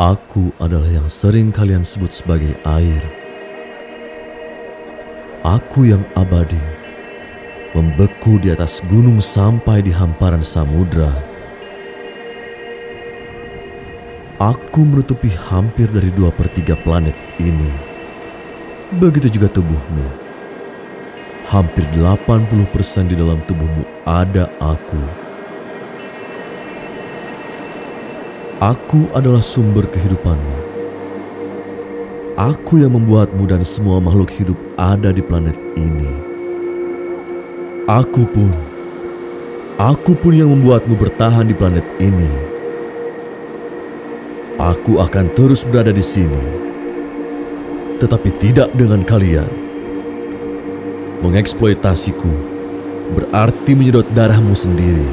Aku adalah yang sering kalian sebut sebagai air. Aku yang abadi, membeku di atas gunung sampai di hamparan samudra. Aku menutupi hampir dari dua per tiga planet ini. Begitu juga tubuhmu. Hampir 80% di dalam tubuhmu ada aku. Aku adalah sumber kehidupanmu. Aku yang membuatmu dan semua makhluk hidup ada di planet ini. Aku pun, aku pun yang membuatmu bertahan di planet ini. Aku akan terus berada di sini, tetapi tidak dengan kalian. Mengeksploitasiku berarti menyedot darahmu sendiri.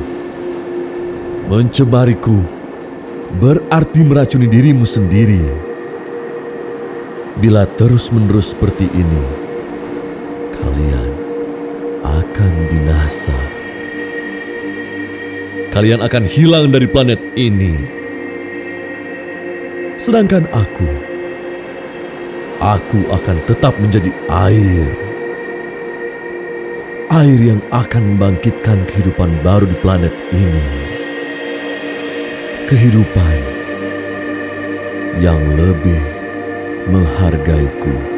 Mencemariku berarti meracuni dirimu sendiri. Bila terus-menerus seperti ini, kalian akan binasa. Kalian akan hilang dari planet ini. Sedangkan aku, aku akan tetap menjadi air. Air yang akan membangkitkan kehidupan baru di planet ini. Kehidupan yang lebih menghargaiku.